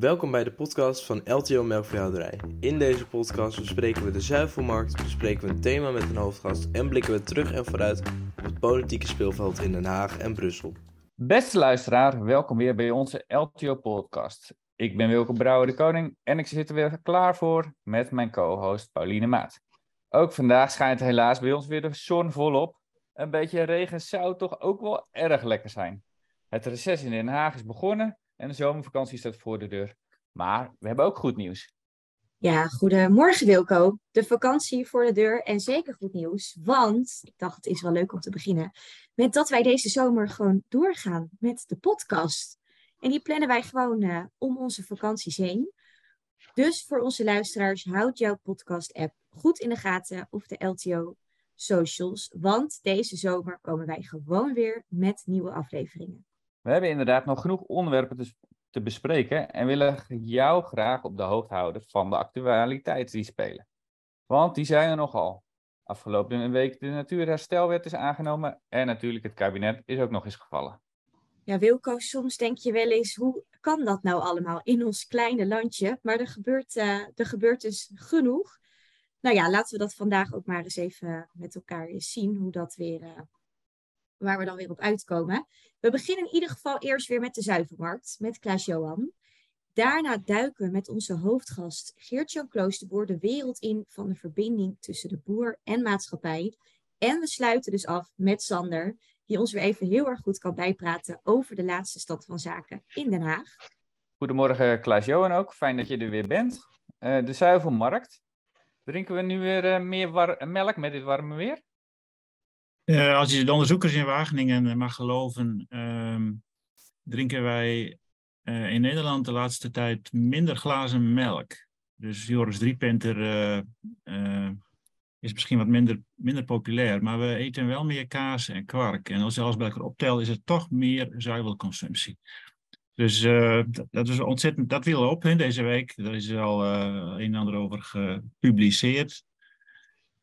Welkom bij de podcast van LTO Melkveehouderij. In deze podcast bespreken we de zuivelmarkt, bespreken we een thema met een hoofdgast en blikken we terug en vooruit op het politieke speelveld in Den Haag en Brussel. Beste luisteraar, welkom weer bij onze LTO-podcast. Ik ben Wilke Brouwer de Koning en ik zit er weer klaar voor met mijn co-host Pauline Maat. Ook vandaag schijnt helaas bij ons weer de zon volop. Een beetje regen zou toch ook wel erg lekker zijn. Het reces in Den Haag is begonnen en de zomervakantie staat voor de deur. Maar we hebben ook goed nieuws. Ja, goedemorgen Wilco. De vakantie voor de deur en zeker goed nieuws. Want ik dacht het is wel leuk om te beginnen met dat wij deze zomer gewoon doorgaan met de podcast. En die plannen wij gewoon uh, om onze vakanties heen. Dus voor onze luisteraars, houd jouw podcast-app goed in de gaten of de LTO socials. Want deze zomer komen wij gewoon weer met nieuwe afleveringen. We hebben inderdaad nog genoeg onderwerpen te, bespreken en willen jou graag op de hoogte houden van de actualiteiten die spelen. Want die zijn er nogal. Afgelopen week de Natuurherstelwet is aangenomen en natuurlijk het kabinet is ook nog eens gevallen. Ja, Wilco, soms denk je wel eens, hoe kan dat nou allemaal in ons kleine landje? Maar er gebeurt, uh, er gebeurt dus genoeg. Nou ja, laten we dat vandaag ook maar eens even met elkaar eens zien, hoe dat weer, uh, waar we dan weer op uitkomen. We beginnen in ieder geval eerst weer met de zuivelmarkt, met Klaas-Johan. Daarna duiken we met onze hoofdgast Geert-Jan Kloosterboer de wereld in van de verbinding tussen de boer en maatschappij. En we sluiten dus af met Sander, die ons weer even heel erg goed kan bijpraten over de laatste stand van zaken in Den Haag. Goedemorgen Klaas-Johan ook, fijn dat je er weer bent. Uh, de zuivelmarkt. Drinken we nu weer uh, meer melk met dit warme weer? Uh, als je de onderzoekers in Wageningen mag geloven, um, drinken wij uh, in Nederland de laatste tijd minder glazen melk. Dus Joris Driepenter uh, is misschien wat minder, minder populair, maar we eten wel meer kaas en kwark. En als je alles bij elkaar optelt, is het toch meer zuivelconsumptie. Dus dat, is ontzettend, dat viel op hè, deze week. Er is al een en ander over gepubliceerd.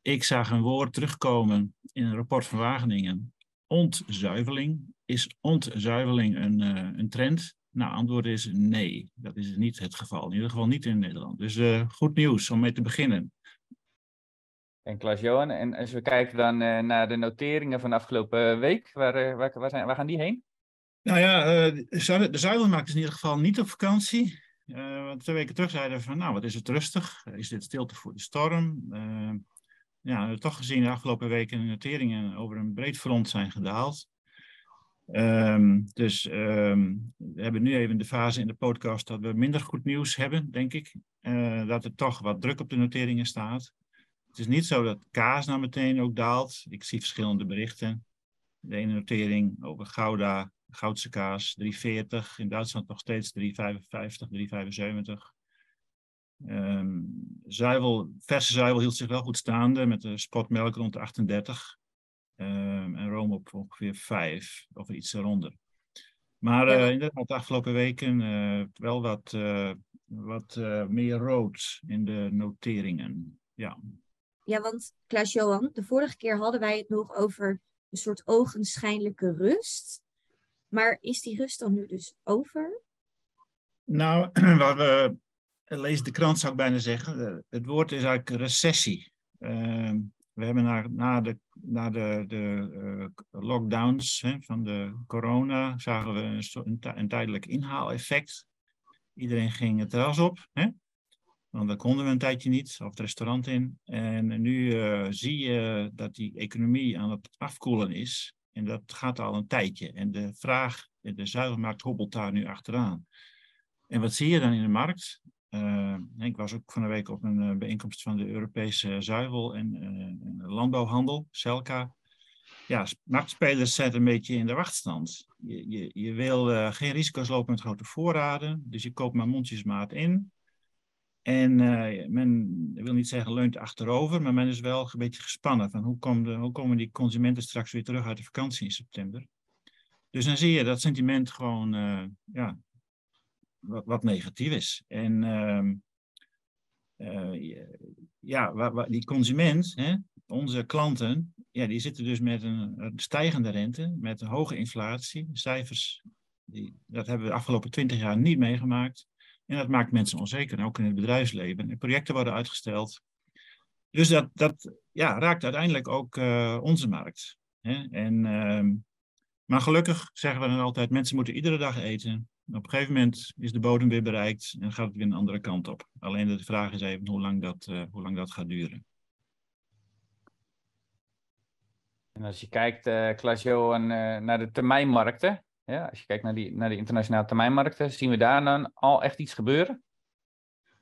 Ik zag een woord terugkomen in een rapport van Wageningen. Ontzuiveling. Is ontzuiveling een, uh, een trend? Nou, antwoord is nee. Dat is niet het geval. In ieder geval niet in Nederland. Dus uh, goed nieuws om mee te beginnen. En Klaas-Johan, en als we kijken dan uh, naar de noteringen van de afgelopen week, waar, waar, waar, zijn, waar gaan die heen? Nou ja, de zuivelmarkt is in ieder geval niet op vakantie. want twee weken terug zeiden we van, nou, wat is het rustig? Is dit stilte voor de storm? Ja, we toch gezien de afgelopen weken de noteringen over een breed front zijn gedaald. Um, dus um, we hebben nu even de fase in de podcast dat we minder goed nieuws hebben, denk ik. Uh, dat er toch wat druk op de noteringen staat. Het is niet zo dat kaas nou meteen ook daalt. Ik zie verschillende berichten. De ene notering over Gouda, Goudse kaas, 3,40. In Duitsland nog steeds 3,55, 3,75. Um, zuivel, verse zuivel hield zich wel goed staande met de spotmelk rond de 38 um, en room op ongeveer 5 of iets eronder. Maar uh, inderdaad, de afgelopen weken uh, wel wat, uh, wat meer rood in de noteringen. Ja, ja want Klaas-Johan, de vorige keer hadden wij het nog over een soort ogenschijnlijke rust. Maar is die rust dan nu dus over? Nou, waar we lees de krant zou ik bijna zeggen. Eh, het woord is eigenlijk recessie. Uh, we hebben na, na de, na de, de uh, lockdowns hè, van de corona zagen we een, een, tijdelijk inhaaleffect. Iedereen ging het terras op, hè? want dan konden we een tijdje niet, of het restaurant in. En nu zie je dat die economie aan het afkoelen is. En dat gaat al een tijdje. En de vraag, de zuivelmarkt hobbelt daar nu achteraan. En wat zie je dan in de markt? Uh, ik was ook van de week op een uh, bijeenkomst van de Europese zuivel- en uh, landbouwhandel, CELCA. Ja, marktspelers zijn een beetje in de wachtstand. Je, je, je wil geen risico's lopen met grote voorraden, dus je koopt maar mondjesmaat in. En men wil niet zeggen leunt achterover, maar men is wel een beetje gespannen van hoe, de, hoe komen die consumenten straks weer terug uit de vakantie in september. Dus dan zie je dat sentiment gewoon ja, wat, wat negatief is. En uh, uh, ja, die consument, hè, onze klanten, ja, die zitten dus met een, stijgende rente, met een hoge inflatie. Cijfers, die, dat hebben we de afgelopen twintig jaar niet meegemaakt. En dat maakt mensen onzeker, ook in het bedrijfsleven. En projecten worden uitgesteld. Dus dat, dat ja, raakt uiteindelijk ook uh, onze markt. Hè? En, uh, maar gelukkig zeggen we dan altijd, mensen moeten iedere dag eten. Op een gegeven moment is de bodem weer bereikt en gaat het weer een andere kant op. Alleen de vraag is even hoe lang dat, uh, hoe lang dat gaat duren. En als je kijkt, uh, uh, naar de termijnmarkten, ja, als je kijkt naar die, naar die internationale termijnmarkten, zien we daar dan al echt iets gebeuren?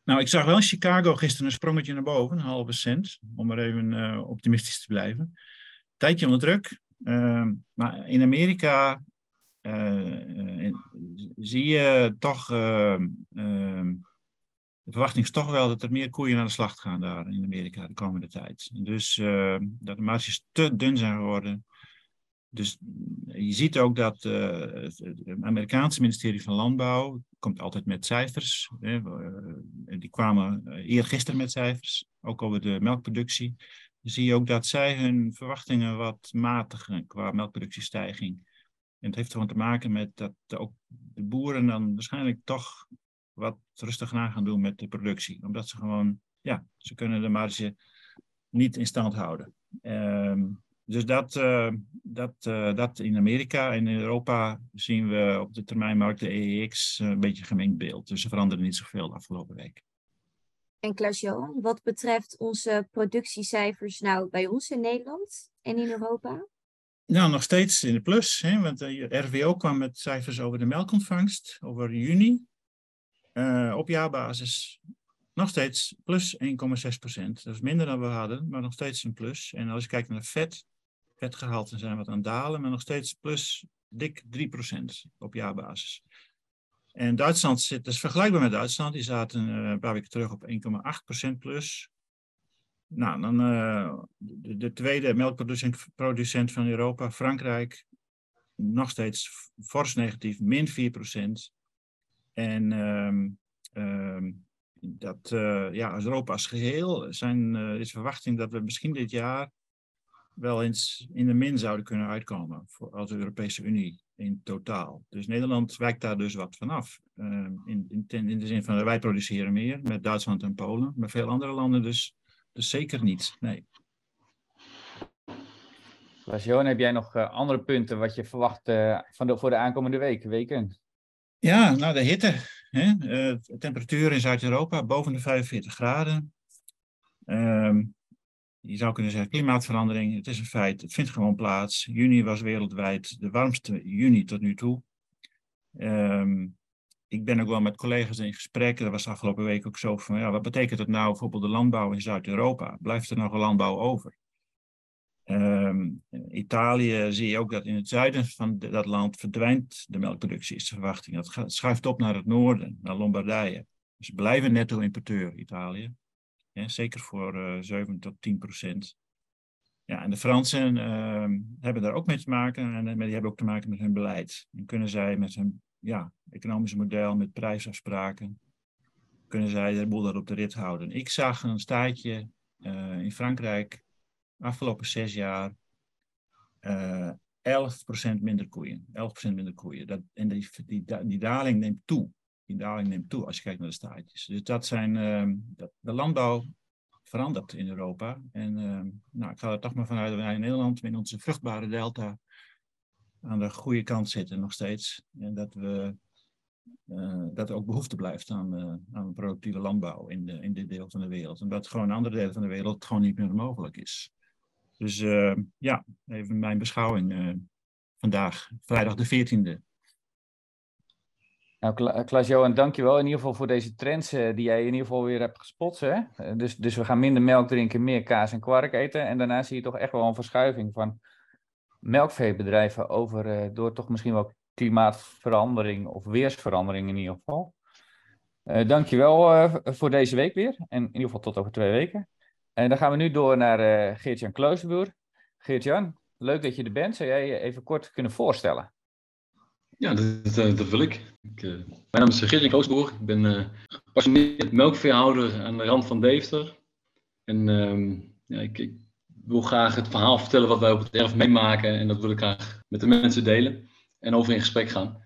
Nou, ik zag wel in Chicago gisteren een sprongetje naar boven, een halve cent, om maar even uh, optimistisch te blijven. Tijdje onder druk. Uh, maar in Amerika zie je toch, ehm, de verwachting is toch wel dat er meer koeien naar de slacht gaan daar in Amerika de komende tijd. Dus dat de marges te dun zijn geworden. Dus je ziet ook dat het Amerikaanse ministerie van Landbouw komt altijd met cijfers. Hè, die kwamen eergisteren met cijfers, ook over de melkproductie. Dan zie je ook dat zij hun verwachtingen wat matigen qua melkproductiestijging. En het heeft gewoon te maken met dat ook de boeren dan waarschijnlijk toch wat rustig na gaan doen met de productie. Omdat ze gewoon, ja, ze kunnen de marge niet in stand houden. Um, dus dat, uh, dat, uh, dat in Amerika en in Europa zien we op de termijnmarkt de EEX een beetje gemengd beeld. Dus ze veranderen niet zoveel de afgelopen week. En Klaas-Johan, wat betreft onze productiecijfers nou bij ons in Nederland en in Europa? Nou, nog steeds in de plus. Hè, want de RWO kwam met cijfers over de melkontvangst over juni. Uh, op jaarbasis nog steeds plus 1,6 procent. Dat is minder dan we hadden, maar nog steeds een plus. En als je kijkt naar vet, vetgehalte zijn wat aan het dalen, maar nog steeds plus dik 3% op jaarbasis. En Duitsland zit, is vergelijkbaar met Duitsland, die zaten uh, een paar weken terug op 1,8% plus. Nou, dan uh, de, de, tweede melkproducent producent van Europa, Frankrijk, nog steeds fors negatief, min 4%. En um, um, dat, uh, ja, Europa als geheel zijn, is verwachting dat we misschien dit jaar wel eens in de min zouden kunnen uitkomen voor, als Europese Unie in totaal. Dus Nederland wijkt daar dus wat vanaf. Uh, in, in, in, de zin van wij produceren meer met Duitsland en Polen, maar veel andere landen dus, dus zeker niet. Nee. Johan, heb jij nog uh, andere punten wat je verwacht uh, van de, voor de aankomende weken, weken? Ja, nou de hitte. Hè? Uh, temperatuur in Zuid-Europa boven de 45 graden. Ehm, je zou kunnen zeggen klimaatverandering, het is een feit, het vindt gewoon plaats. Juni was wereldwijd de warmste juni tot nu toe. Um, ik ben ook wel met collega's in gesprek, dat was afgelopen week ook zo van, ja, wat betekent het nou bijvoorbeeld de landbouw in Zuid-Europa? Blijft er nog een landbouw over? Um, Italië zie je ook dat in het zuiden van dat land verdwijnt de melkproductie, is de verwachting. Dat schuift op naar het noorden, naar Lombardije. Dus blijven netto-importeur, Italië. Zeker voor uh, 7 tot 10 procent. Ja, en de Fransen uh, hebben daar ook mee te maken en die hebben ook te maken met hun beleid. En kunnen zij met hun ja, economische model, met prijsafspraken, kunnen zij de boel daar op de rit houden. Ik zag een staatje uh, in Frankrijk afgelopen zes jaar uh, 11% minder koeien. 11% minder koeien. Dat, en die, die, die daling neemt toe die daling neemt toe als je kijkt naar de staatjes. Dus dat zijn, uh, de landbouw verandert in Europa. En uh, nou, ik ga er toch maar vanuit dat wij in Nederland in onze vruchtbare delta aan de goede kant zitten nog steeds. En dat, we, uh, dat er ook behoefte blijft aan, uh, aan productieve landbouw in, de, in dit deel van de wereld. En dat gewoon in andere delen van de wereld gewoon niet meer mogelijk is. Dus uh, ja, even mijn beschouwing vandaag, vrijdag de 14e. Nou, eh, Klaas-Johan, dankjewel in ieder geval voor deze trends die jij in ieder geval weer hebt gespot. Hè? Dus, dus we gaan minder melk drinken, meer kaas en kwark eten. En daarna zie je toch echt wel een verschuiving van melkveebedrijven over door toch misschien wel klimaatverandering of weersverandering in ieder geval. dankjewel voor deze week weer. En in ieder geval tot over twee weken. En dan gaan we nu door naar Geert-Jan Kloosterboer. Geert-Jan, leuk dat je er bent. Zou jij je even kort kunnen voorstellen? Ja, dat, dat, wil ik. ik uh, mijn naam is Gerrit Roosboer. Ik ben uh, gepassioneerd melkveehouder aan de rand van Deventer. En uh, ja, ik, wil graag het verhaal vertellen wat wij op het erf meemaken. En dat wil ik graag met de mensen delen en over in gesprek gaan.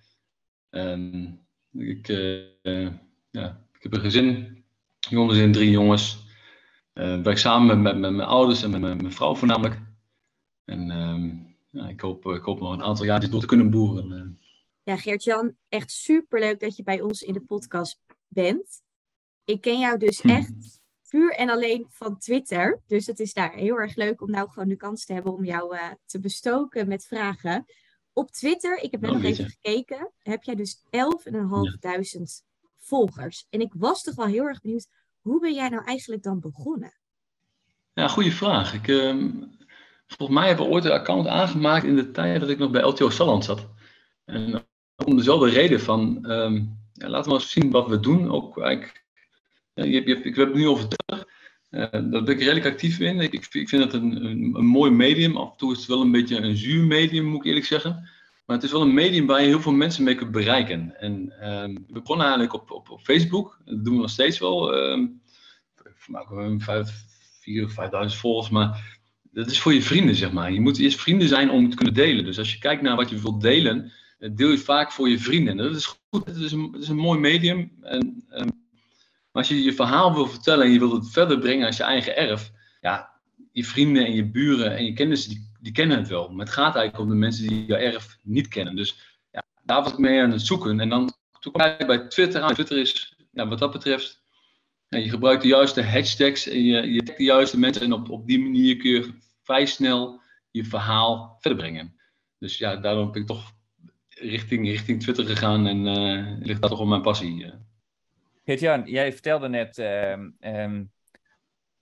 Ehm, ik, uh, ja, ik heb een gezin, jong gezin, drie jongens. Uh, werk samen met, met, mijn ouders en met mijn, vrouw voornamelijk. En ehm, ja, ik, hoop, ik hoop nog een aantal jaar door te kunnen boeren. Ja, Geert-Jan, echt superleuk dat je bij ons in de podcast bent. Ik ken jou dus hm. echt puur en alleen van Twitter. Dus het is daar heel erg leuk om nou gewoon de kans te hebben om jou uh, te bestoken met vragen. Op Twitter, ik heb net oh, nog even gekeken, heb jij dus 11.500 ja. volgers. En ik was toch wel heel erg benieuwd, hoe ben jij nou eigenlijk dan begonnen? Ja, goede vraag. Ik, uh, volgens mij hebben we ooit een account aangemaakt in de tijd dat ik nog bij LTO Salland zat. En om dezelfde reden van, um, ja, laten we eens zien wat we doen. Ook eigenlijk, je, je, ik heb het nu over Twitter. Uh, daar ben ik redelijk actief in. Ik, ik vind het een, een, een, mooi medium. Af en toe is het wel een beetje een zuur medium, moet ik eerlijk zeggen. Maar het is wel een medium waar je heel veel mensen mee kunt bereiken. En um, we begonnen eigenlijk op, op, op, Facebook. Dat doen we nog steeds wel. Um, 4.000 of 5.000 volgers. Maar dat is voor je vrienden, zeg maar. Je moet eerst vrienden zijn om het te kunnen delen. Dus als je kijkt naar wat je wilt delen, deel je vaak voor je vrienden. En dat is goed, het is een, is een mooi medium. En, um, maar als je je verhaal wil vertellen en je wilt het verder brengen als je eigen erf, ja, je vrienden en je buren en je kennissen, die, die kennen het wel. Maar het gaat eigenlijk om de mensen die je erf niet kennen. Dus ja, daar was ik mee aan het zoeken. En dan toen kwam ik bij Twitter aan. Twitter is, ja, wat dat betreft, je gebruikt de juiste hashtags en je, je de juiste mensen. En op, op die manier kun je vrij snel je verhaal verder brengen. Dus ja, daarom heb ik toch richting, richting Twitter gegaan en uh, ligt dat toch op mijn passie. Geert-Jan, jij vertelde net, uh, um,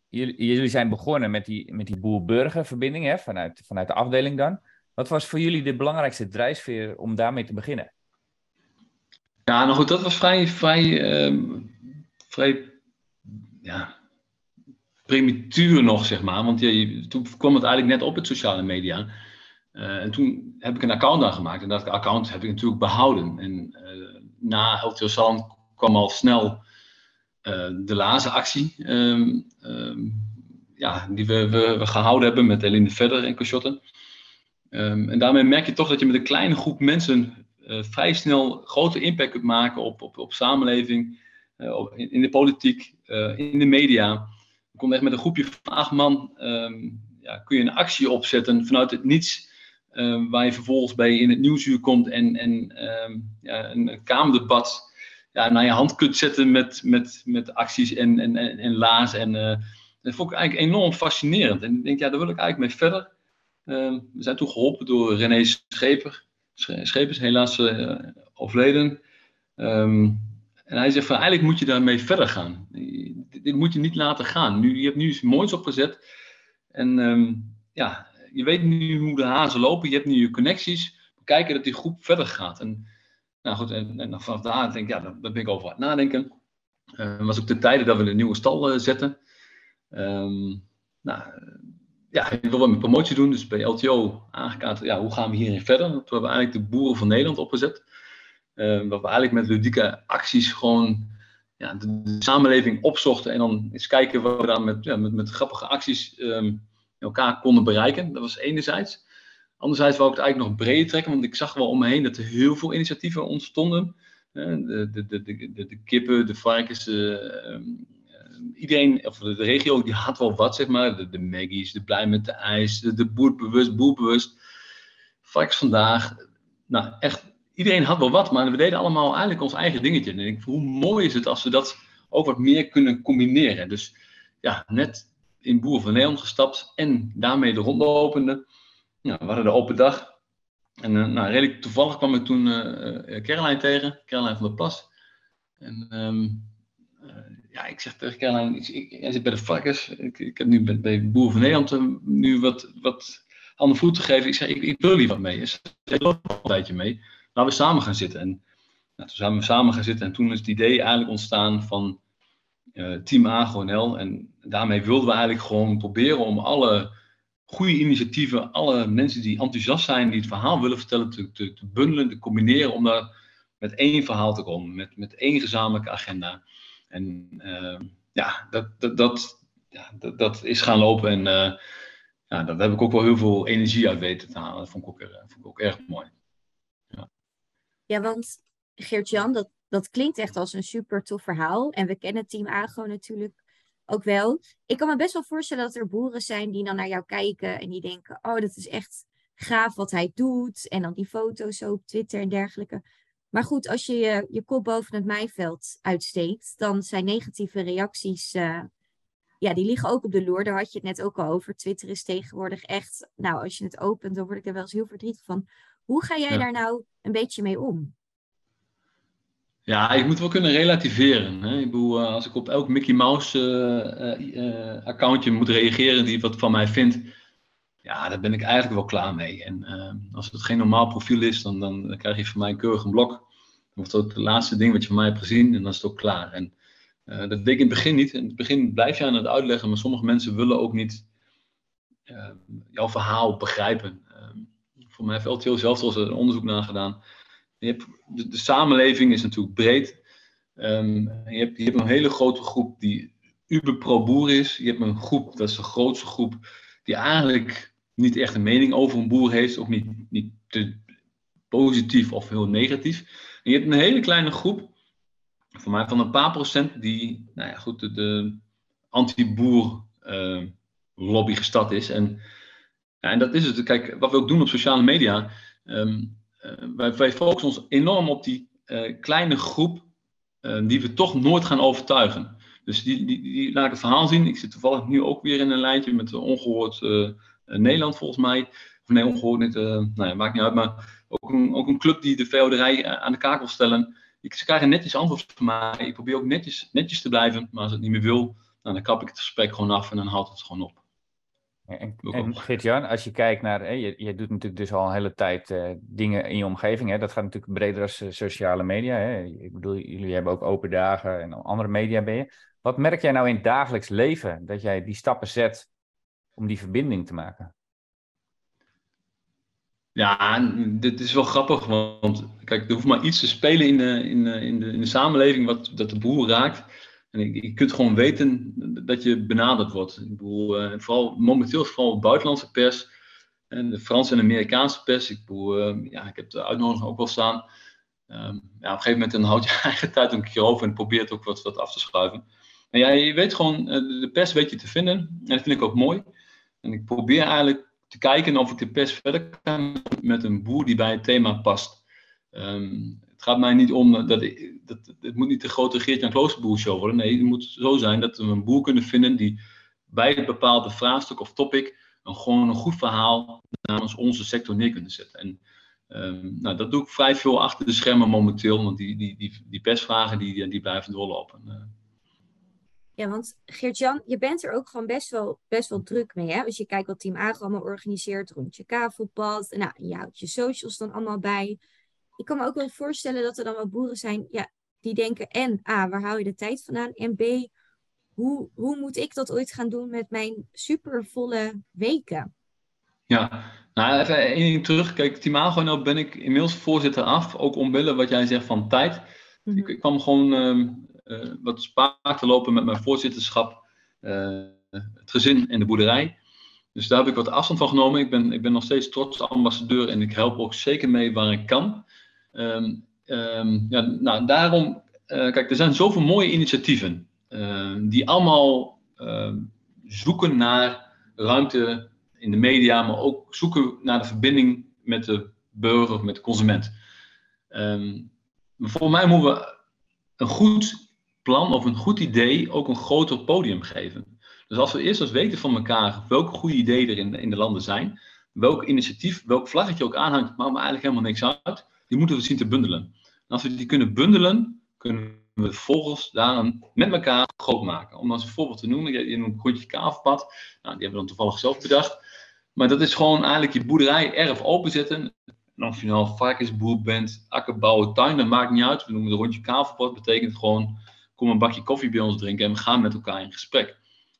jullie, zijn begonnen met die, met die boer-burger-verbinding hè, vanuit, vanuit de afdeling dan. Wat was voor jullie de belangrijkste drijfveer om daarmee te beginnen? Ja, nou goed, dat was vrij, vrij, ehm, vrij ja, primituur nog, zeg maar. Want toen kwam het eigenlijk net op het sociale media. Uh, en toen heb ik een account aangemaakt en dat account heb ik natuurlijk behouden. En uh, na Salland kwam al snel uh, de laatste actie, um, um, ja, die we, we, gehouden hebben met Eline Verder en Cochotte. Um, en daarmee merk je toch dat je met een kleine groep mensen vrij snel grote impact kunt maken op, op, op samenleving, in, in, de politiek, in de media. Je komt echt met een groepje van acht man, ja, kun je een actie opzetten vanuit het niets Ehm, waar je vervolgens bij in het nieuwsuur komt en, en ehm, ja, een, een kamerdebat ja, naar je hand kunt zetten met, met, met acties en, en, en, en laas. En uh, dat vond ik eigenlijk enorm fascinerend. En ik denk, ja, daar wil ik eigenlijk mee verder. Ehm, we zijn toen geholpen door René Scheper. Schepers, helaas uh, overleden. en hij zegt van, eigenlijk moet je daarmee verder gaan. Dit, moet je niet laten gaan. Nu, je hebt nu iets moois opgezet. En ja, je weet nu hoe de hazen lopen, je hebt nu je connecties. Kijken dat die groep verder gaat. En, nou goed, en, en vanaf daar denk ik, ja, daar ben ik over aan het nadenken. Uh, was ook de tijden dat we een nieuwe stal uh, zetten. Um, nou, ja, ik wil wel mijn promotie doen, dus bij LTO aangekaart, ja, hoe gaan we hierin verder? Toen hebben we eigenlijk de boeren van Nederland opgezet. Uh, we eigenlijk met ludieke acties gewoon ja, de, samenleving opzochten en dan eens kijken wat we dan met, met, met grappige acties um, elkaar konden bereiken. Dat was enerzijds. Anderzijds wou ik het eigenlijk nog breder trekken, want ik zag wel om me heen dat er heel veel initiatieven ontstonden. De, de, de, de, de kippen, de varkens, uh, iedereen, of de regio, die had wel wat, zeg maar. De, de Maggie's, de Blij met de IJs, de, de Boerbewust, Boerbewust. Varkens vandaag. Nou, echt, iedereen had wel wat, maar we deden allemaal eigenlijk ons eigen dingetje. En ik hoe mooi is het als we dat ook wat meer kunnen combineren. Dus ja, net in Boer van Nederland gestapt en daarmee de rondlopende. Nou, we hadden de open dag. En uh, nou, redelijk toevallig kwam ik toen uh, Caroline tegen, Caroline van der Plas. En um, ja, ik zeg tegen Caroline, ik, ik, jij zit bij de varkens. Ik, ik heb nu bij, bij Boer van Nederland nu wat, wat handen voet gegeven. Ik zeg, ik, wil liever wat mee. Ze zei, een tijdje mee. Laten we samen gaan zitten. En nou, toen zijn we samen gaan zitten en toen is het idee eigenlijk ontstaan van uh, Team AgroNL. En daarmee wilden we eigenlijk gewoon proberen om alle goede initiatieven, alle mensen die enthousiast zijn, die het verhaal willen vertellen, te, te, bundelen, te combineren, om daar met één verhaal te komen, met, met één gezamenlijke agenda. En uh, ja, dat, dat, dat, ja, dat, dat, is gaan lopen en uh, ja, daar heb ik ook wel heel veel energie uit weten te halen. Dat vond ik ook, vond ik ook erg mooi. Ja, ja want Geert-Jan, dat dat klinkt echt als een super tof verhaal. En we kennen Team Agro natuurlijk ook wel. Ik kan me best wel voorstellen dat er boeren zijn die dan naar jou kijken en die denken: Oh, dat is echt gaaf wat hij doet. En dan die foto's zo op Twitter en dergelijke. Maar goed, als je je, je kop boven het maaiveld uitsteekt, dan zijn negatieve reacties. Uh, ja, die liggen ook op de loer. Daar had je het net ook al over. Twitter is tegenwoordig echt. Nou, als je het opent, dan word ik er wel eens heel verdrietig van. Hoe ga jij daar nou een beetje mee om? Ja, ik moet wel kunnen relativeren. Hè? Ik bedoel, eh, als ik op elk Mickey Mouse uh, uh, accountje moet reageren die wat van mij vindt, ja, daar ben ik eigenlijk wel klaar mee. En als het geen normaal profiel is, dan, dan, krijg je van mij keurig een blok. Dan wordt dat het laatste ding wat je van mij hebt gezien en dan is het ook klaar. En dat deed ik in het begin niet. In het begin blijf je aan het uitleggen, maar sommige mensen willen ook niet jouw verhaal begrijpen. voor mij heeft LTO zelf al een onderzoek naar gedaan je hebt, de, samenleving is natuurlijk breed. Um, je, hebt, je hebt een hele grote groep die uber pro-boer is. Je hebt een groep, dat is de grootste groep, die eigenlijk niet echt een mening over een boer heeft. Ook niet, niet te positief of heel negatief. En je hebt een hele kleine groep, voor mij van een paar procent, die, nou ja, goed, de, anti-boer uh, lobby gestart is. En, ja, en dat is het. Kijk, wat we ook doen op sociale media. Um, eh, wij, wij, focussen ons enorm op die eh, kleine groep eh, die we toch nooit gaan overtuigen. Dus die, die, die, laat ik het verhaal zien. Ik zit toevallig nu ook weer in een lijntje met Ongehoord Nederland volgens mij. Of nee, Ongehoord niet, nou ja, maakt niet uit. Maar ook een, ook een club die de veehouderij aan de kaak wil stellen. Ik, ze krijgen netjes antwoord van mij. Ik probeer ook netjes, netjes te blijven. Maar als het niet meer wil, nou, dan kap ik het gesprek gewoon af en dan houdt het gewoon op. En, en Geert-Jan, als je kijkt naar, hè, je, je doet natuurlijk dus al een hele tijd uh, dingen in je omgeving. Hè? Dat gaat natuurlijk breder als uh, sociale media. Hè? Ik bedoel, jullie hebben ook open dagen en andere media ben je. Wat merk jij nou in het dagelijks leven dat jij die stappen zet om die verbinding te maken? Ja, dit is wel grappig, want kijk, er hoeft maar iets te spelen in de, in de, in de, in de samenleving wat dat de boer raakt. En je, kunt gewoon weten dat je benaderd wordt. Ik bedoel, uh, vooral momenteel vooral buitenlandse pers. En de Franse en Amerikaanse pers. Ik bedoel, uh, ja, ik heb de uitnodiging ook wel staan. Um, ja, op een gegeven moment dan houd je eigen tijd een keer over en probeert ook wat, wat af te schuiven. En ja, je weet gewoon, uh, de pers weet je te vinden. En dat vind ik ook mooi. En ik probeer eigenlijk te kijken of ik de pers verder kan met een boer die bij het thema past. Um, het gaat mij niet om dat, dat het moet niet de grote Geert-Jan Kloosterboer show worden. Nee, het moet zo zijn dat we een boer kunnen vinden die bij het bepaalde vraagstuk of topic een, gewoon een goed verhaal namens onze sector neer kunnen zetten. En um, nou, dat doe ik vrij veel achter de schermen momenteel, want die, die, die, die persvragen die, die blijven doorlopen. Eh. Ja, want Geert-Jan, je bent er ook gewoon best wel, best wel druk mee. Hè? Als je kijkt wat Team Agro allemaal organiseert rond je kavelpad. Nou, je houdt je socials dan allemaal bij ik kan me ook wel voorstellen dat er dan wel boeren zijn ja, die denken: en A, waar haal je de tijd vandaan? En B, hoe, hoe moet ik dat ooit gaan doen met mijn supervolle weken? Ja, nou even één ding terug. Kijk, Timago, nou ben ik inmiddels voorzitter af. Ook omwille wat jij zegt van tijd. Mhm. ik, ik, kwam gewoon uh, wat spaar te lopen met mijn voorzitterschap. Uh, het gezin en de boerderij. Dus daar heb ik wat afstand van genomen. Ik ben, ik ben nog steeds trots ambassadeur en ik help ook zeker mee waar ik kan. Um, ja, nou, daarom, uh, kijk, er zijn zoveel mooie initiatieven uh, die allemaal zoeken naar ruimte in de media, maar ook zoeken naar de verbinding met de burger met de consument. Um, voor mij moeten we een goed plan of een goed idee ook een groter podium geven. Dus als we eerst eens weten van elkaar welke goede ideeën er in, in de landen zijn, welk initiatief, welk vlaggetje ook aanhangt, maakt me eigenlijk helemaal niks uit die moeten we zien te bundelen. En als we die kunnen bundelen, kunnen we vervolgens daar met elkaar groot maken. Om als een voorbeeld te noemen, je, noemt Groentje Kavenpad. Nou, die hebben we dan toevallig zelf bedacht. Maar dat is gewoon eigenlijk je boerderij erf openzetten. En of je nou varkensboer bent, akkerbouwen, tuin, dat maakt niet uit. We noemen het rondje kavelpad. betekent gewoon, kom een bakje koffie bij ons drinken en we gaan met elkaar in gesprek.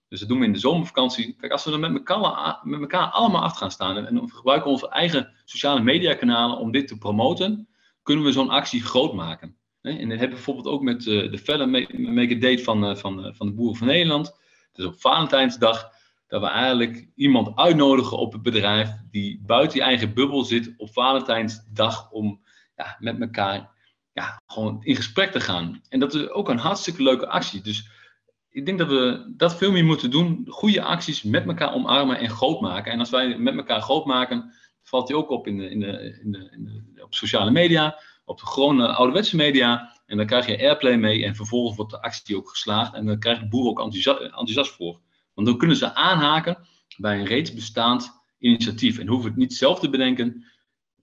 Dus dat doen we in de zomervakantie. Kijk, als we er met elkaar, met allemaal achter gaan staan en, we gebruiken onze eigen sociale mediakanalen om dit te promoten, kunnen we zo'n actie groot maken. En dat hebben we bijvoorbeeld ook met uh, de felle Make a Date van, uh, van, uh, van de Boeren van Nederland. Dus op Valentijnsdag dat we eigenlijk iemand uitnodigen op het bedrijf die buiten je eigen bubbel zit op Valentijnsdag om ja, met elkaar ja, gewoon in gesprek te gaan. En dat is ook een hartstikke leuke actie. Dus ik denk dat we dat veel meer moeten doen. Goede acties met elkaar omarmen en groot maken. En als wij met elkaar groot maken, valt die ook op in de, in de, in de, op sociale media, op de gewone ouderwetse media. En dan krijg je airplay mee en vervolgens wordt de actie ook geslaagd. En dan krijgt de boer ook enthousiast, voor. Want dan kunnen ze aanhaken bij een reeds bestaand initiatief. En hoeven het niet zelf te bedenken.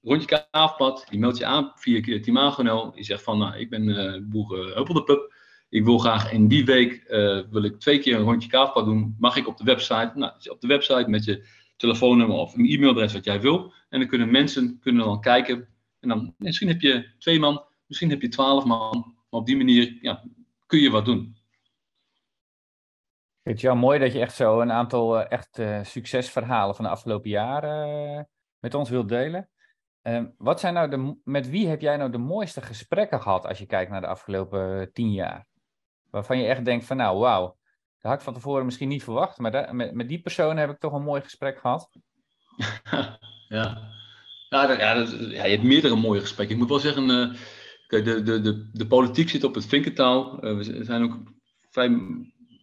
Rondje kaafpad, die meldt je aan via Imagonel. Die zegt van, nou, ik ben uh, boer uh, Huppelde Ik wil graag in die week, uh, wil ik twee keer een rondje kaafpad doen. Mag ik op de website? Nou, op de website met je telefoonnummer of een e-mailadres wat jij wil. En dan kunnen mensen kunnen dan kijken. En dan, misschien heb je twee man, misschien heb je twaalf man. Maar op die manier ja, kun je wat doen. Het is jou mooi dat je echt zo een aantal uh, echt uh, succesverhalen van de afgelopen jaren met ons wilt delen. Ehm, wat zijn nou de, met wie heb jij nou de mooiste gesprekken gehad als je kijkt naar de afgelopen tien jaar? Waarvan je echt denkt van nou wauw, dat had ik van tevoren misschien niet verwacht, maar da, met, met die persoon heb ik toch een mooi gesprek gehad. ja. Ja, dat, ja, je hebt meerdere mooie gesprekken. Ik moet wel zeggen, kijk, de, de, de, de politiek zit op het vinkentaal. we zijn ook vrij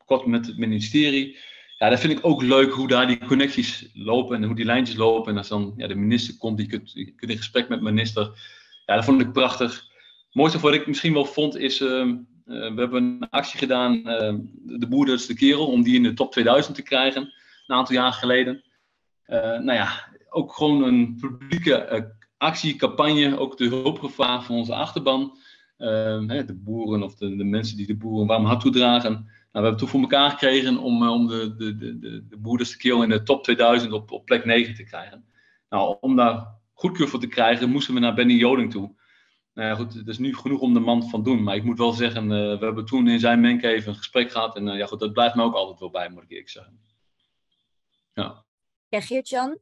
kort met het ministerie. Ja, dat vind ik ook leuk hoe daar die connecties lopen en hoe die lijntjes lopen. En als dan ja, de minister komt, die kunt, kunt in gesprek met de minister. Ja, dat vond ik prachtig. Het mooiste wat ik misschien wel vond is, uh, we hebben een actie gedaan, uh, de boer de kerel, om die in de top 2000 te krijgen, een aantal jaar geleden. nou ja, ook gewoon een publieke actie, campagne, ook de hulp gevraagd van onze achterban. de boeren of de, de, mensen die de boeren warm hart toedragen. Nou, we hebben toen voor elkaar gekregen om, om de, de, de, de, in de top 2000 op, op plek 9 te krijgen. Nou, om daar goedkeur voor te krijgen, moesten we naar Benny Joding toe. Nou ja, goed, het is nu genoeg om de man van doen. Maar ik moet wel zeggen, uh, we hebben toen in zijn even een gesprek gehad. En uh, ja, goed, dat blijft me ook altijd wel bij, moet ik eerlijk zeggen. Ja. Ja, Geert-Jan,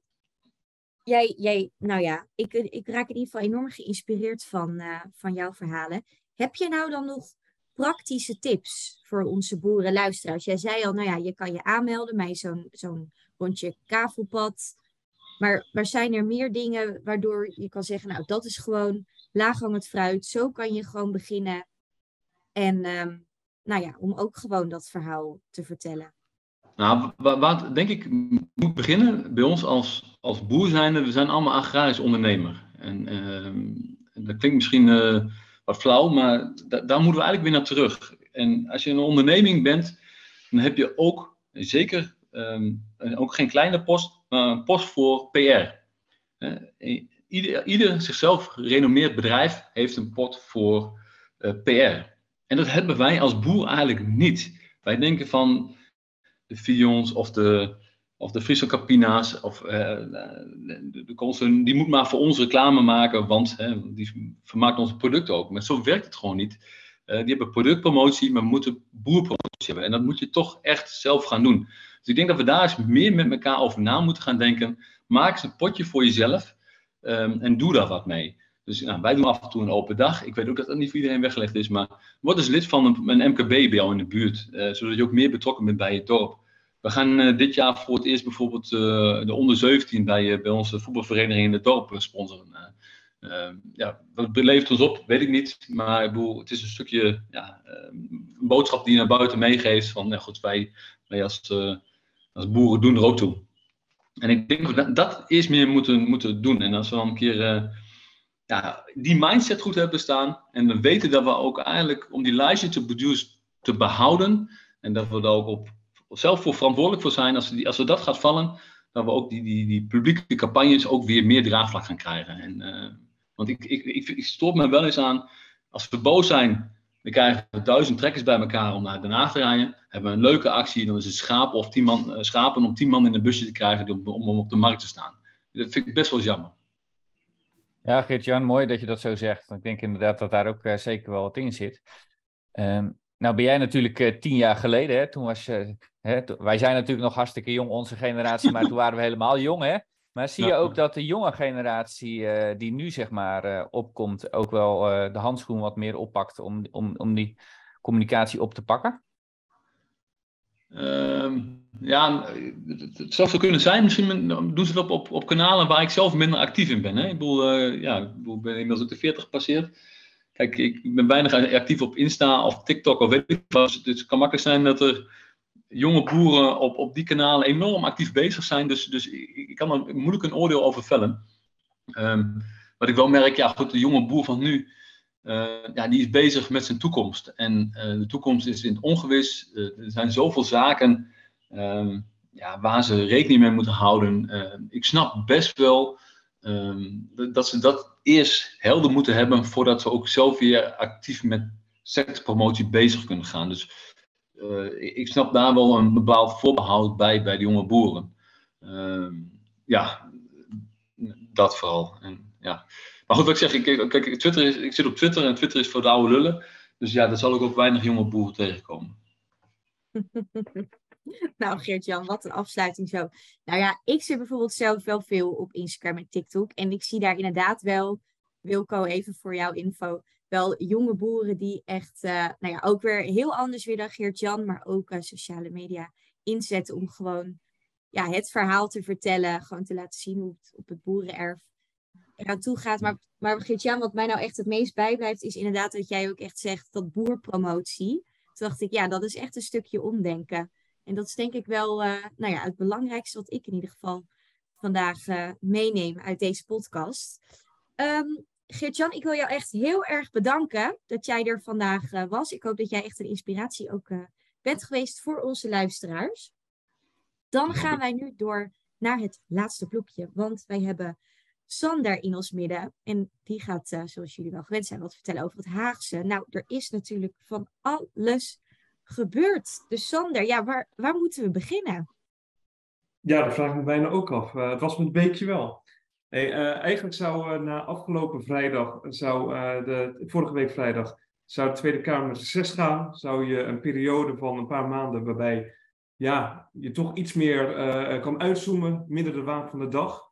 jij, jij, nou ja, ik, ik raak in ieder geval enorm geïnspireerd van, uh, van jouw verhalen. Heb je nou dan nog praktische tips voor onze boerenluisteraars? Jij zei al, nou ja, je kan je aanmelden bij zo'n zo'n rondje kavelpad. Maar, maar zijn er meer dingen waardoor je kan zeggen, nou, dat is gewoon laaghangend fruit. Zo kan je gewoon beginnen. En um, nou ja, om ook gewoon dat verhaal te vertellen. Nou, wat denk ik moet beginnen bij ons als, als boer zijnde, we zijn allemaal agrarisch ondernemer. En uh, dat klinkt misschien uh, wat flauw, maar da daar moeten we eigenlijk weer naar terug. En als je een onderneming bent, dan heb je ook, zeker, um, ook geen kleine post, maar een post voor PR. Ieder, ieder zichzelf gerenommeerd bedrijf heeft een pot voor uh, PR. En dat hebben wij als boer eigenlijk niet. Wij denken van de Fions of de, of de Friesel Capina's of uh, de, de, die moet maar voor ons reclame maken, want die vermaakt onze producten ook. Maar zo werkt het gewoon niet. Uh, die hebben productpromotie, maar moeten boerpromotie hebben. En dat moet je toch echt zelf gaan doen. Dus ik denk dat we daar eens meer met elkaar over na moeten gaan denken. Maak eens een potje voor jezelf um, en doe daar wat mee. Dus nou, wij doen af en toe een open dag. Ik weet ook dat dat niet voor iedereen weggelegd is, maar word eens lid van een, MKB bij jou in de buurt, uh, zodat je ook meer betrokken bent bij je dorp. We gaan uh, dit jaar voor het eerst bijvoorbeeld uh, de onder 17 bij, bij onze voetbalvereniging in het dorp sponsoren. ja, wat levert ons op, weet ik niet. Maar ik bedoel, het is een stukje ja, een boodschap die je naar buiten meegeeft. Van, nou goed, wij, wij als, als boeren doen er ook toe. En ik denk dat dat eerst meer moeten, moeten doen. En als we dan een keer ja, die mindset goed hebben staan. En we weten dat we ook eigenlijk om die lijstje te produce te behouden. En dat we daar ook op, zelf voor verantwoordelijk voor zijn. Als, die, als we dat gaat vallen, dat we ook die, die, die publieke campagnes ook weer meer draagvlak gaan krijgen. En, uh, want ik, ik, ik, ik stoor me wel eens aan, als we boos zijn, dan krijgen we duizend trekkers bij elkaar om naar Den Haag te rijden. Hebben we een leuke actie, dan is het schapen, of tien man, uh, schapen om tien man in een busje te krijgen om, om, op de markt te staan. Dat vind ik best wel jammer. Ja, Geert-Jan, mooi dat je dat zo zegt. Ik denk inderdaad dat daar ook uh, zeker wel wat in zit. Um, nou ben jij natuurlijk uh, tien jaar geleden, hè, toen was uh, hè, wij zijn natuurlijk nog hartstikke jong, onze generatie, maar toen waren we helemaal jong, hè? Maar zie je ook dat de jonge generatie die nu zeg maar opkomt, ook wel de handschoen wat meer oppakt om, om, om die communicatie op te pakken? Um, ja, het zou zo kunnen zijn. Misschien doen ze het op, op, op kanalen waar ik zelf minder actief in ben. Hè? Ik bedoel, ja, ik bedoel, ben inmiddels ook de 40 gepasseerd. kijk, ik ben weinig actief op Insta of TikTok of weet ik wat. Dus het kan makkelijk zijn dat er jonge boeren op, op die kanalen enorm actief bezig zijn. Dus, dus ik, kan er moeilijk een oordeel over vellen. Ehm, wat ik wel merk, ja goed, de jonge boer van nu, uh, ja, die is bezig met zijn toekomst. En uh, de toekomst is in het ongewis. Uh, er zijn zoveel zaken um, ja, waar ze rekening mee moeten houden. ik snap best wel um, dat ze dat eerst helder moeten hebben voordat ze ook zelf weer actief met sectorpromotie bezig kunnen gaan. Dus ik, ik, snap daar wel een bepaald voorbehoud bij bij de jonge boeren. ja, dat vooral. En, ja. Maar goed, wat ik zeg, ik, kijk, Twitter is, ik zit op Twitter en Twitter is voor de oude lullen. Dus ja, daar zal ik ook weinig jonge boeren tegenkomen. nou, Geert-Jan, wat een afsluiting zo. Nou ja, ik zit bijvoorbeeld zelf wel veel op Instagram en TikTok. En ik zie daar inderdaad wel, Wilco, even voor jouw info, wel jonge boeren die echt, uh, nou ja, ook weer heel anders weer dan Geert-Jan, maar ook uh, sociale media inzetten om gewoon ja, het verhaal te vertellen. Gewoon te laten zien hoe het op het boerenerf eraan toe gaat. Maar, maar Geert-Jan, wat mij nou echt het meest bijblijft, is inderdaad dat jij ook echt zegt dat boerpromotie. Toen dacht ik, ja, dat is echt een stukje omdenken. En dat is denk ik wel uh, nou ja, het belangrijkste wat ik in ieder geval vandaag meeneem uit deze podcast. Um, Geert-Jan, ik wil jou echt heel erg bedanken dat jij er vandaag uh, was. Ik hoop dat jij echt een inspiratie ook bent geweest voor onze luisteraars. Dan gaan wij nu door naar het laatste blokje, want wij hebben Sander in ons midden. En die gaat, uh, zoals jullie wel gewend zijn, wat vertellen over het Haagse. Nou, er is natuurlijk van alles gebeurd. Dus Sander, ja, waar, waar moeten we beginnen? Ja, dat vraag ik me bijna ook af. Het was met Beekje wel. Hey, uh, eigenlijk zou na afgelopen vrijdag, zou, de, vorige week vrijdag, zou de Tweede Kamer reces gaan. Zou je een periode van een paar maanden waarbij ja, je toch iets meer kan uitzoomen, minder de waan van de dag.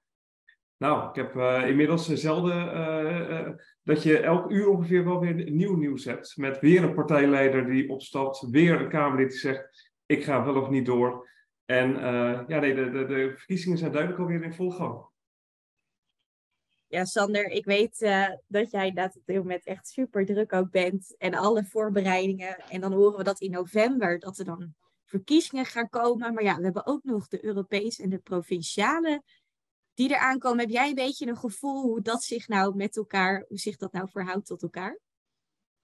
Nou, ik heb inmiddels zelden dat je elk uur ongeveer wel weer nieuw nieuws hebt. Met weer een partijleider die opstapt, weer een Kamerlid die zegt: Ik ga wel of niet door. En ja, nee, de, de, de, verkiezingen zijn duidelijk alweer in volle gang. Ja, Sander, ik weet dat jij dat op dit moment echt super druk ook bent. En alle voorbereidingen. En dan horen we dat in november, dat er dan verkiezingen gaan komen. Maar ja, we hebben ook nog de Europese en de provinciale die er aankomen. Heb jij een beetje een gevoel hoe dat zich nou met elkaar, hoe zich dat nou verhoudt tot elkaar?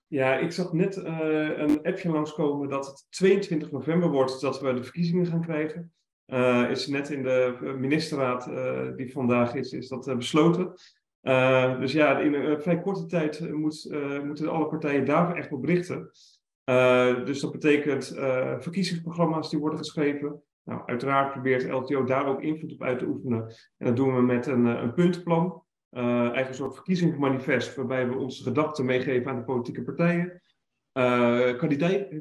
Ja, ik zag net uh, een appje langskomen dat het 22 november wordt dat we de verkiezingen gaan krijgen. Uh, is net in de ministerraad uh, die vandaag is, is dat besloten. dus ja, in een vrij korte tijd moet, moeten alle partijen daarvoor echt op berichten. dus dat betekent verkiezingsprogramma's die worden geschreven, nou, uiteraard probeert LTO daar ook invloed op uit te oefenen. En dat doen we met een, eh, een puntenplan. Eigenlijk een soort verkiezingsmanifest waarbij we onze gedachten meegeven aan de politieke partijen.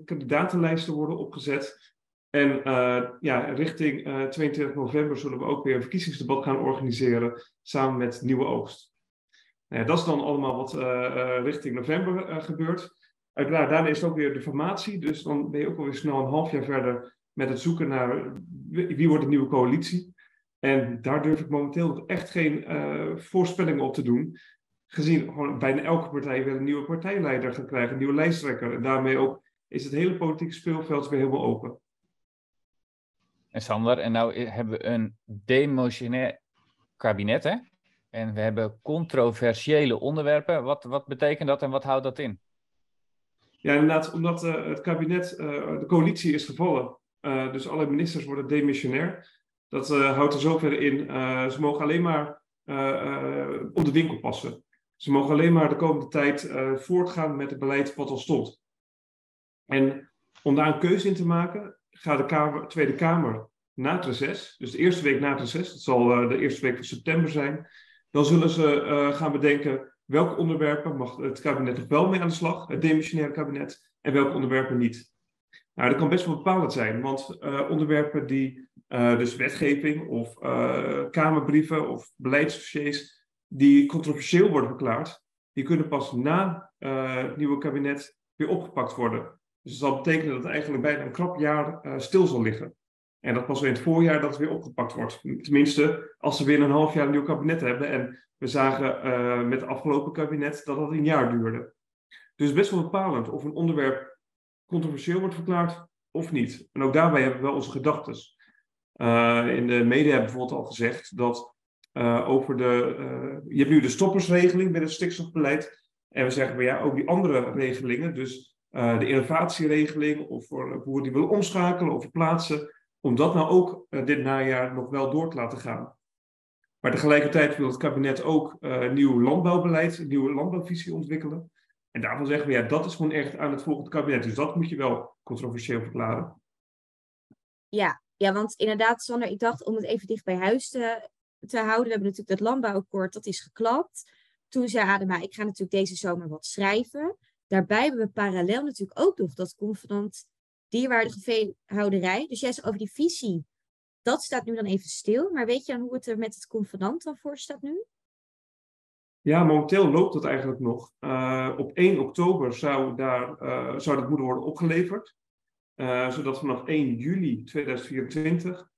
Kandidatenlijsten worden opgezet. En uh, ja, richting 22 november zullen we ook weer een verkiezingsdebat gaan organiseren samen met Nieuwe Oogst. Nou dat is dan allemaal wat richting november gebeurt. Uiteraard, daarna is het ook weer de formatie. Dus dan ben je ook alweer snel een half jaar verder met het zoeken naar wie wordt de nieuwe coalitie. En daar durf ik momenteel echt geen voorspellingen op te doen. Gezien gewoon bijna elke partij weer een nieuwe partijleider gaat krijgen, een nieuwe lijsttrekker. En daarmee ook is het hele politieke speelveld weer helemaal open. En Sander, en nou hebben we een demotionair kabinet, hè? En we hebben controversiële onderwerpen. Wat, wat betekent dat en wat houdt dat in? Ja, inderdaad, omdat uh, het kabinet, uh, de coalitie is gevallen. Uh, dus alle ministers worden demissionair. Dat houdt er zover in. Ze mogen alleen maar op de winkel passen. Ze mogen alleen maar de komende tijd voortgaan met het beleid wat al stond. En om daar een keuze in te maken, gaat de Kamer, Tweede Kamer na het reces, dus de eerste week na het reces, dat zal de eerste week van september zijn, dan zullen ze gaan bedenken welke onderwerpen mag het kabinet nog wel mee aan de slag, het demissionaire kabinet, en welke onderwerpen niet. Nou, dat kan best wel bepalend zijn, want uh, onderwerpen die, dus wetgeving of kamerbrieven of beleidsdossiers, die controversieel worden verklaard, die kunnen pas na het nieuwe kabinet weer opgepakt worden. Dus dat zal betekenen dat het eigenlijk bijna een krap jaar stil zal liggen. En dat pas weer in het voorjaar dat het weer opgepakt wordt. Tenminste, als ze weer een half jaar een nieuw kabinet hebben. En we zagen met het afgelopen kabinet dat dat een jaar duurde. Dus best wel bepalend of een onderwerp controversieel wordt verklaard of niet. En ook daarbij hebben we wel onze gedachten. Uh, in de media hebben bijvoorbeeld al gezegd dat over de. Je hebt nu de stoppersregeling bij het stikstofbeleid. En we zeggen bij ja, ook die andere regelingen, dus de innovatieregeling of voor boeren die willen omschakelen of verplaatsen, om dat nou ook dit najaar nog wel door te laten gaan. Maar tegelijkertijd wil het kabinet ook nieuw landbouwbeleid, een nieuwe landbouwvisie ontwikkelen. En daarvan zeggen we, ja, dat is gewoon echt aan het volgende kabinet. Dus dat moet je wel controversieel verklaren. Ja, ja want inderdaad, Sander, ik dacht om het even dicht bij huis te, te houden. We hebben natuurlijk dat landbouwakkoord, dat is geklapt. Toen zei Adema, ik ga natuurlijk deze zomer wat schrijven. Daarbij hebben we parallel natuurlijk ook nog dat convenant dierwaardige veehouderij. Dus juist over die visie, dat staat nu dan even stil. Maar weet je dan hoe het er met het convenant dan voor staat nu? Ja, momenteel loopt dat eigenlijk nog. Uh, op 1 oktober zou, daar, uh, zou dat moeten worden opgeleverd. Uh, zodat vanaf 1 juli 2024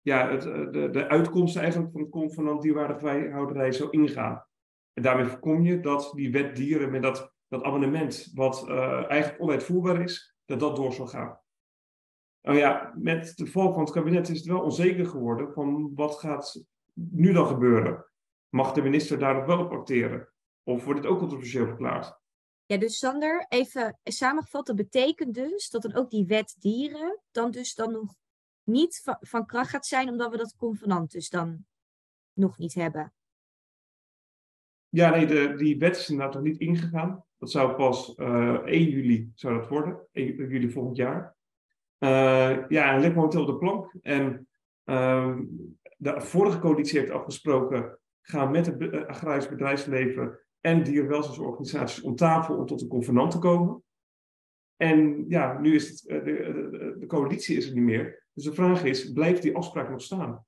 ja, het, de, de uitkomsten eigenlijk van het convenant dierwaardigheidhouderij zou ingaan. En daarmee voorkom je dat die wet dieren met dat, dat abonnement, wat eigenlijk onuitvoerbaar is, dat dat door zal gaan. Nou ja, met de val van het kabinet is het wel onzeker geworden van wat gaat nu dan gebeuren. Mag de minister daarop wel op acteren? Of wordt het ook controversieel verklaard? Ja, dus Sander, even samengevat, dat betekent dus dat dan ook die wet dieren dan dus dan nog niet van, van kracht gaat zijn, omdat we dat convenant dus dan nog niet hebben. Ja, nee, de, die wet is inderdaad nog niet ingegaan. Dat zou pas uh, eh, 1 juli zou dat worden, 1 juli volgend jaar. Uh, ja, hij ligt momenteel op de plank. En uh, de vorige coalitie heeft afgesproken gaan met het eh, agrarisch bedrijfsleven en dierwelzijnsorganisaties om tafel om tot een convenant te komen. En ja, nu is het, eh, de, de, coalitie is er niet meer. Dus de vraag is, blijft die afspraak nog staan?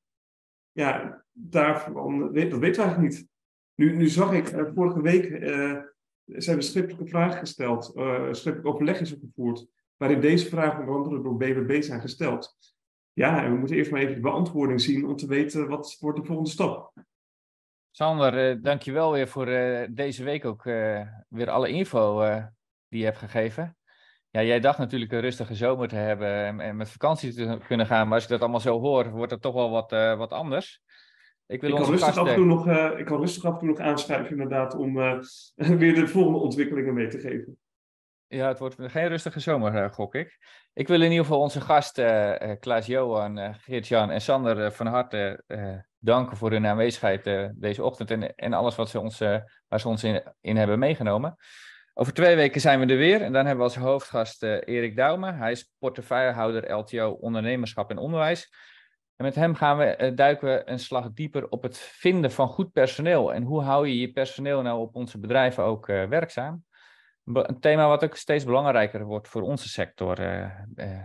Ja, daarvan, dat weten we eigenlijk niet. Nu, nu zag ik, vorige week zijn er schriftelijke vragen gesteld, uh, schriftelijk overleg is gevoerd, waarin deze vragen onder andere door BBB zijn gesteld. Ja, en we moeten eerst maar even de beantwoording zien om te weten wat wordt de volgende stap. Sander, uh, dankjewel weer voor uh, deze week ook weer alle info die je hebt gegeven. Ja, jij dacht natuurlijk een rustige zomer te hebben en, en, met vakantie te kunnen gaan, maar als ik dat allemaal zo hoor, wordt het toch wel wat, wat anders. Ik, wil ik, kan rustig af en toe nog, ik kan rustig af en toe nog aanschuiven inderdaad om weer de volgende ontwikkelingen mee te geven. Ja, het wordt geen rustige zomer, gok ik. Ik wil in ieder geval onze gasten Klaas-Johan, Geert-Jan en Sander van harte danken voor hun aanwezigheid deze ochtend en, en alles wat ze ons, waar ze ons in, in, hebben meegenomen. Over twee weken zijn we er weer en dan hebben we als hoofdgast Erik Douwme. Hij is portefeuillehouder LTO Ondernemerschap en Onderwijs. En met hem gaan we, eh, duiken we een slag dieper op het vinden van goed personeel. En hoe hou je je personeel nou op onze bedrijven ook eh, werkzaam? Een thema wat ook steeds belangrijker wordt voor onze sector. Eh,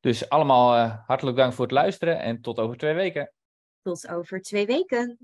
dus allemaal hartelijk dank voor het luisteren en tot over twee weken. Tot over twee weken.